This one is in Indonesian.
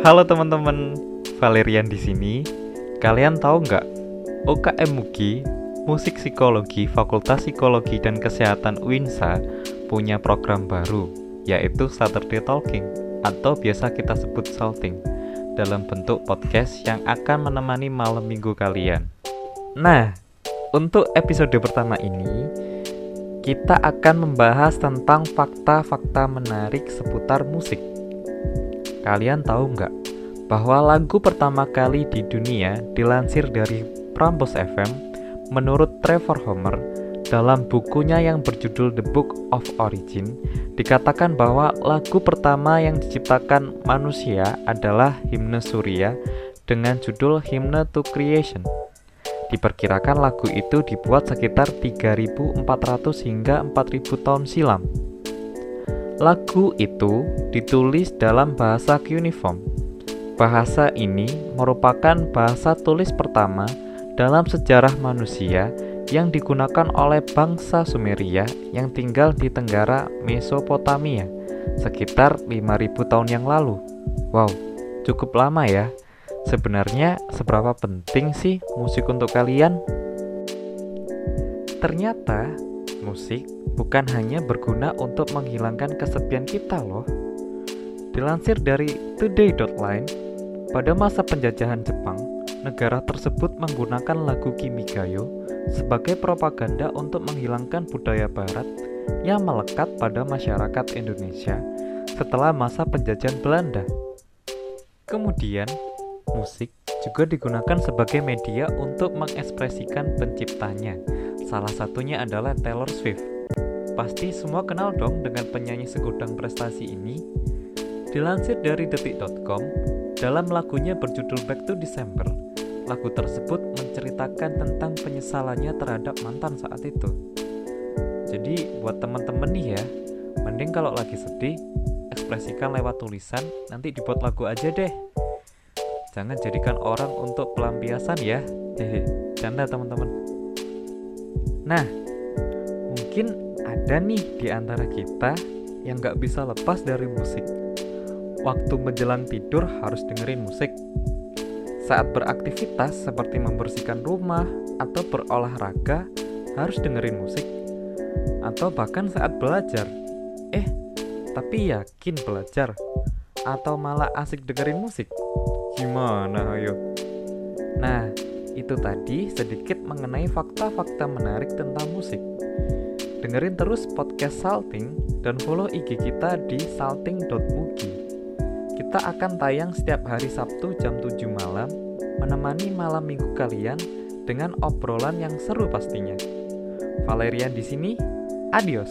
Halo teman-teman, Valerian di sini. Kalian tahu nggak? UKM MUGI, Musik Psikologi Fakultas Psikologi dan Kesehatan UINSA punya program baru, yaitu Saturday Talking atau biasa kita sebut salting dalam bentuk podcast yang akan menemani malam minggu kalian. Nah, untuk episode pertama ini, kita akan membahas tentang fakta-fakta menarik seputar musik. Kalian tahu nggak bahwa lagu pertama kali di dunia dilansir dari Prambos FM menurut Trevor Homer dalam bukunya yang berjudul The Book of Origin dikatakan bahwa lagu pertama yang diciptakan manusia adalah himne Surya dengan judul Hymne to Creation. Diperkirakan lagu itu dibuat sekitar 3400 hingga 4000 tahun silam. Lagu itu ditulis dalam bahasa cuneiform. Bahasa ini merupakan bahasa tulis pertama dalam sejarah manusia yang digunakan oleh bangsa Sumeria yang tinggal di tenggara Mesopotamia sekitar 5000 tahun yang lalu. Wow, cukup lama ya. Sebenarnya seberapa penting sih musik untuk kalian? Ternyata musik bukan hanya berguna untuk menghilangkan kesepian kita loh. Dilansir dari today.line, pada masa penjajahan Jepang, negara tersebut menggunakan lagu Kimigayo sebagai propaganda untuk menghilangkan budaya barat yang melekat pada masyarakat Indonesia setelah masa penjajahan Belanda. Kemudian, musik juga digunakan sebagai media untuk mengekspresikan penciptanya. Salah satunya adalah Taylor Swift. Pasti semua kenal dong dengan penyanyi segudang prestasi ini. Dilansir dari detik.com, dalam lagunya berjudul Back to December, lagu tersebut menceritakan tentang penyesalannya terhadap mantan saat itu. Jadi buat teman-teman nih ya, mending kalau lagi sedih, ekspresikan lewat tulisan, nanti dibuat lagu aja deh. Jangan jadikan orang untuk pelampiasan ya. Hehe, canda teman-teman. Nah, mungkin ada nih di antara kita yang gak bisa lepas dari musik. Waktu menjelang tidur harus dengerin musik. Saat beraktivitas seperti membersihkan rumah atau berolahraga harus dengerin musik. Atau bahkan saat belajar. Eh, tapi yakin belajar? Atau malah asik dengerin musik? Gimana ayo? Nah, itu tadi sedikit mengenai fakta-fakta menarik tentang musik. Dengerin terus podcast Salting dan follow IG kita di salting.mugi. Kita akan tayang setiap hari Sabtu jam 7 malam, menemani malam minggu kalian dengan obrolan yang seru pastinya. Valerian di sini, adios.